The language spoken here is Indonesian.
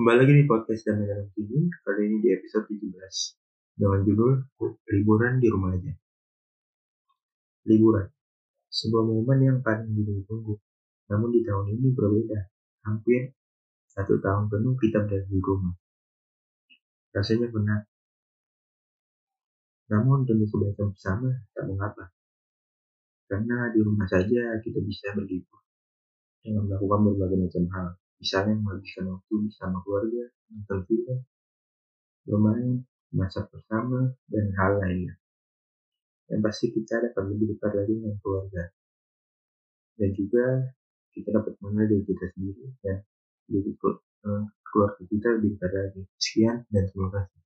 Kembali lagi di podcast dan dalam TV, kali ini di episode 17 dengan judul Liburan di Rumah Aja. Liburan, sebuah momen yang paling ditunggu-tunggu. Namun di tahun ini berbeda, hampir satu tahun penuh kita berada di rumah. Rasanya benar. Namun demi kebaikan bersama, tak mengapa. Karena di rumah saja kita bisa berlibur dengan melakukan berbagai macam hal misalnya menghabiskan waktu bersama keluarga, nonton film, bermain, masak bersama, dan hal lainnya. Yang pasti kita dapat lebih dekat lagi dengan keluarga. Dan juga kita dapat mengenal diri kita sendiri dan diri eh, keluarga kita lebih dekat lagi. Sekian dan terima kasih.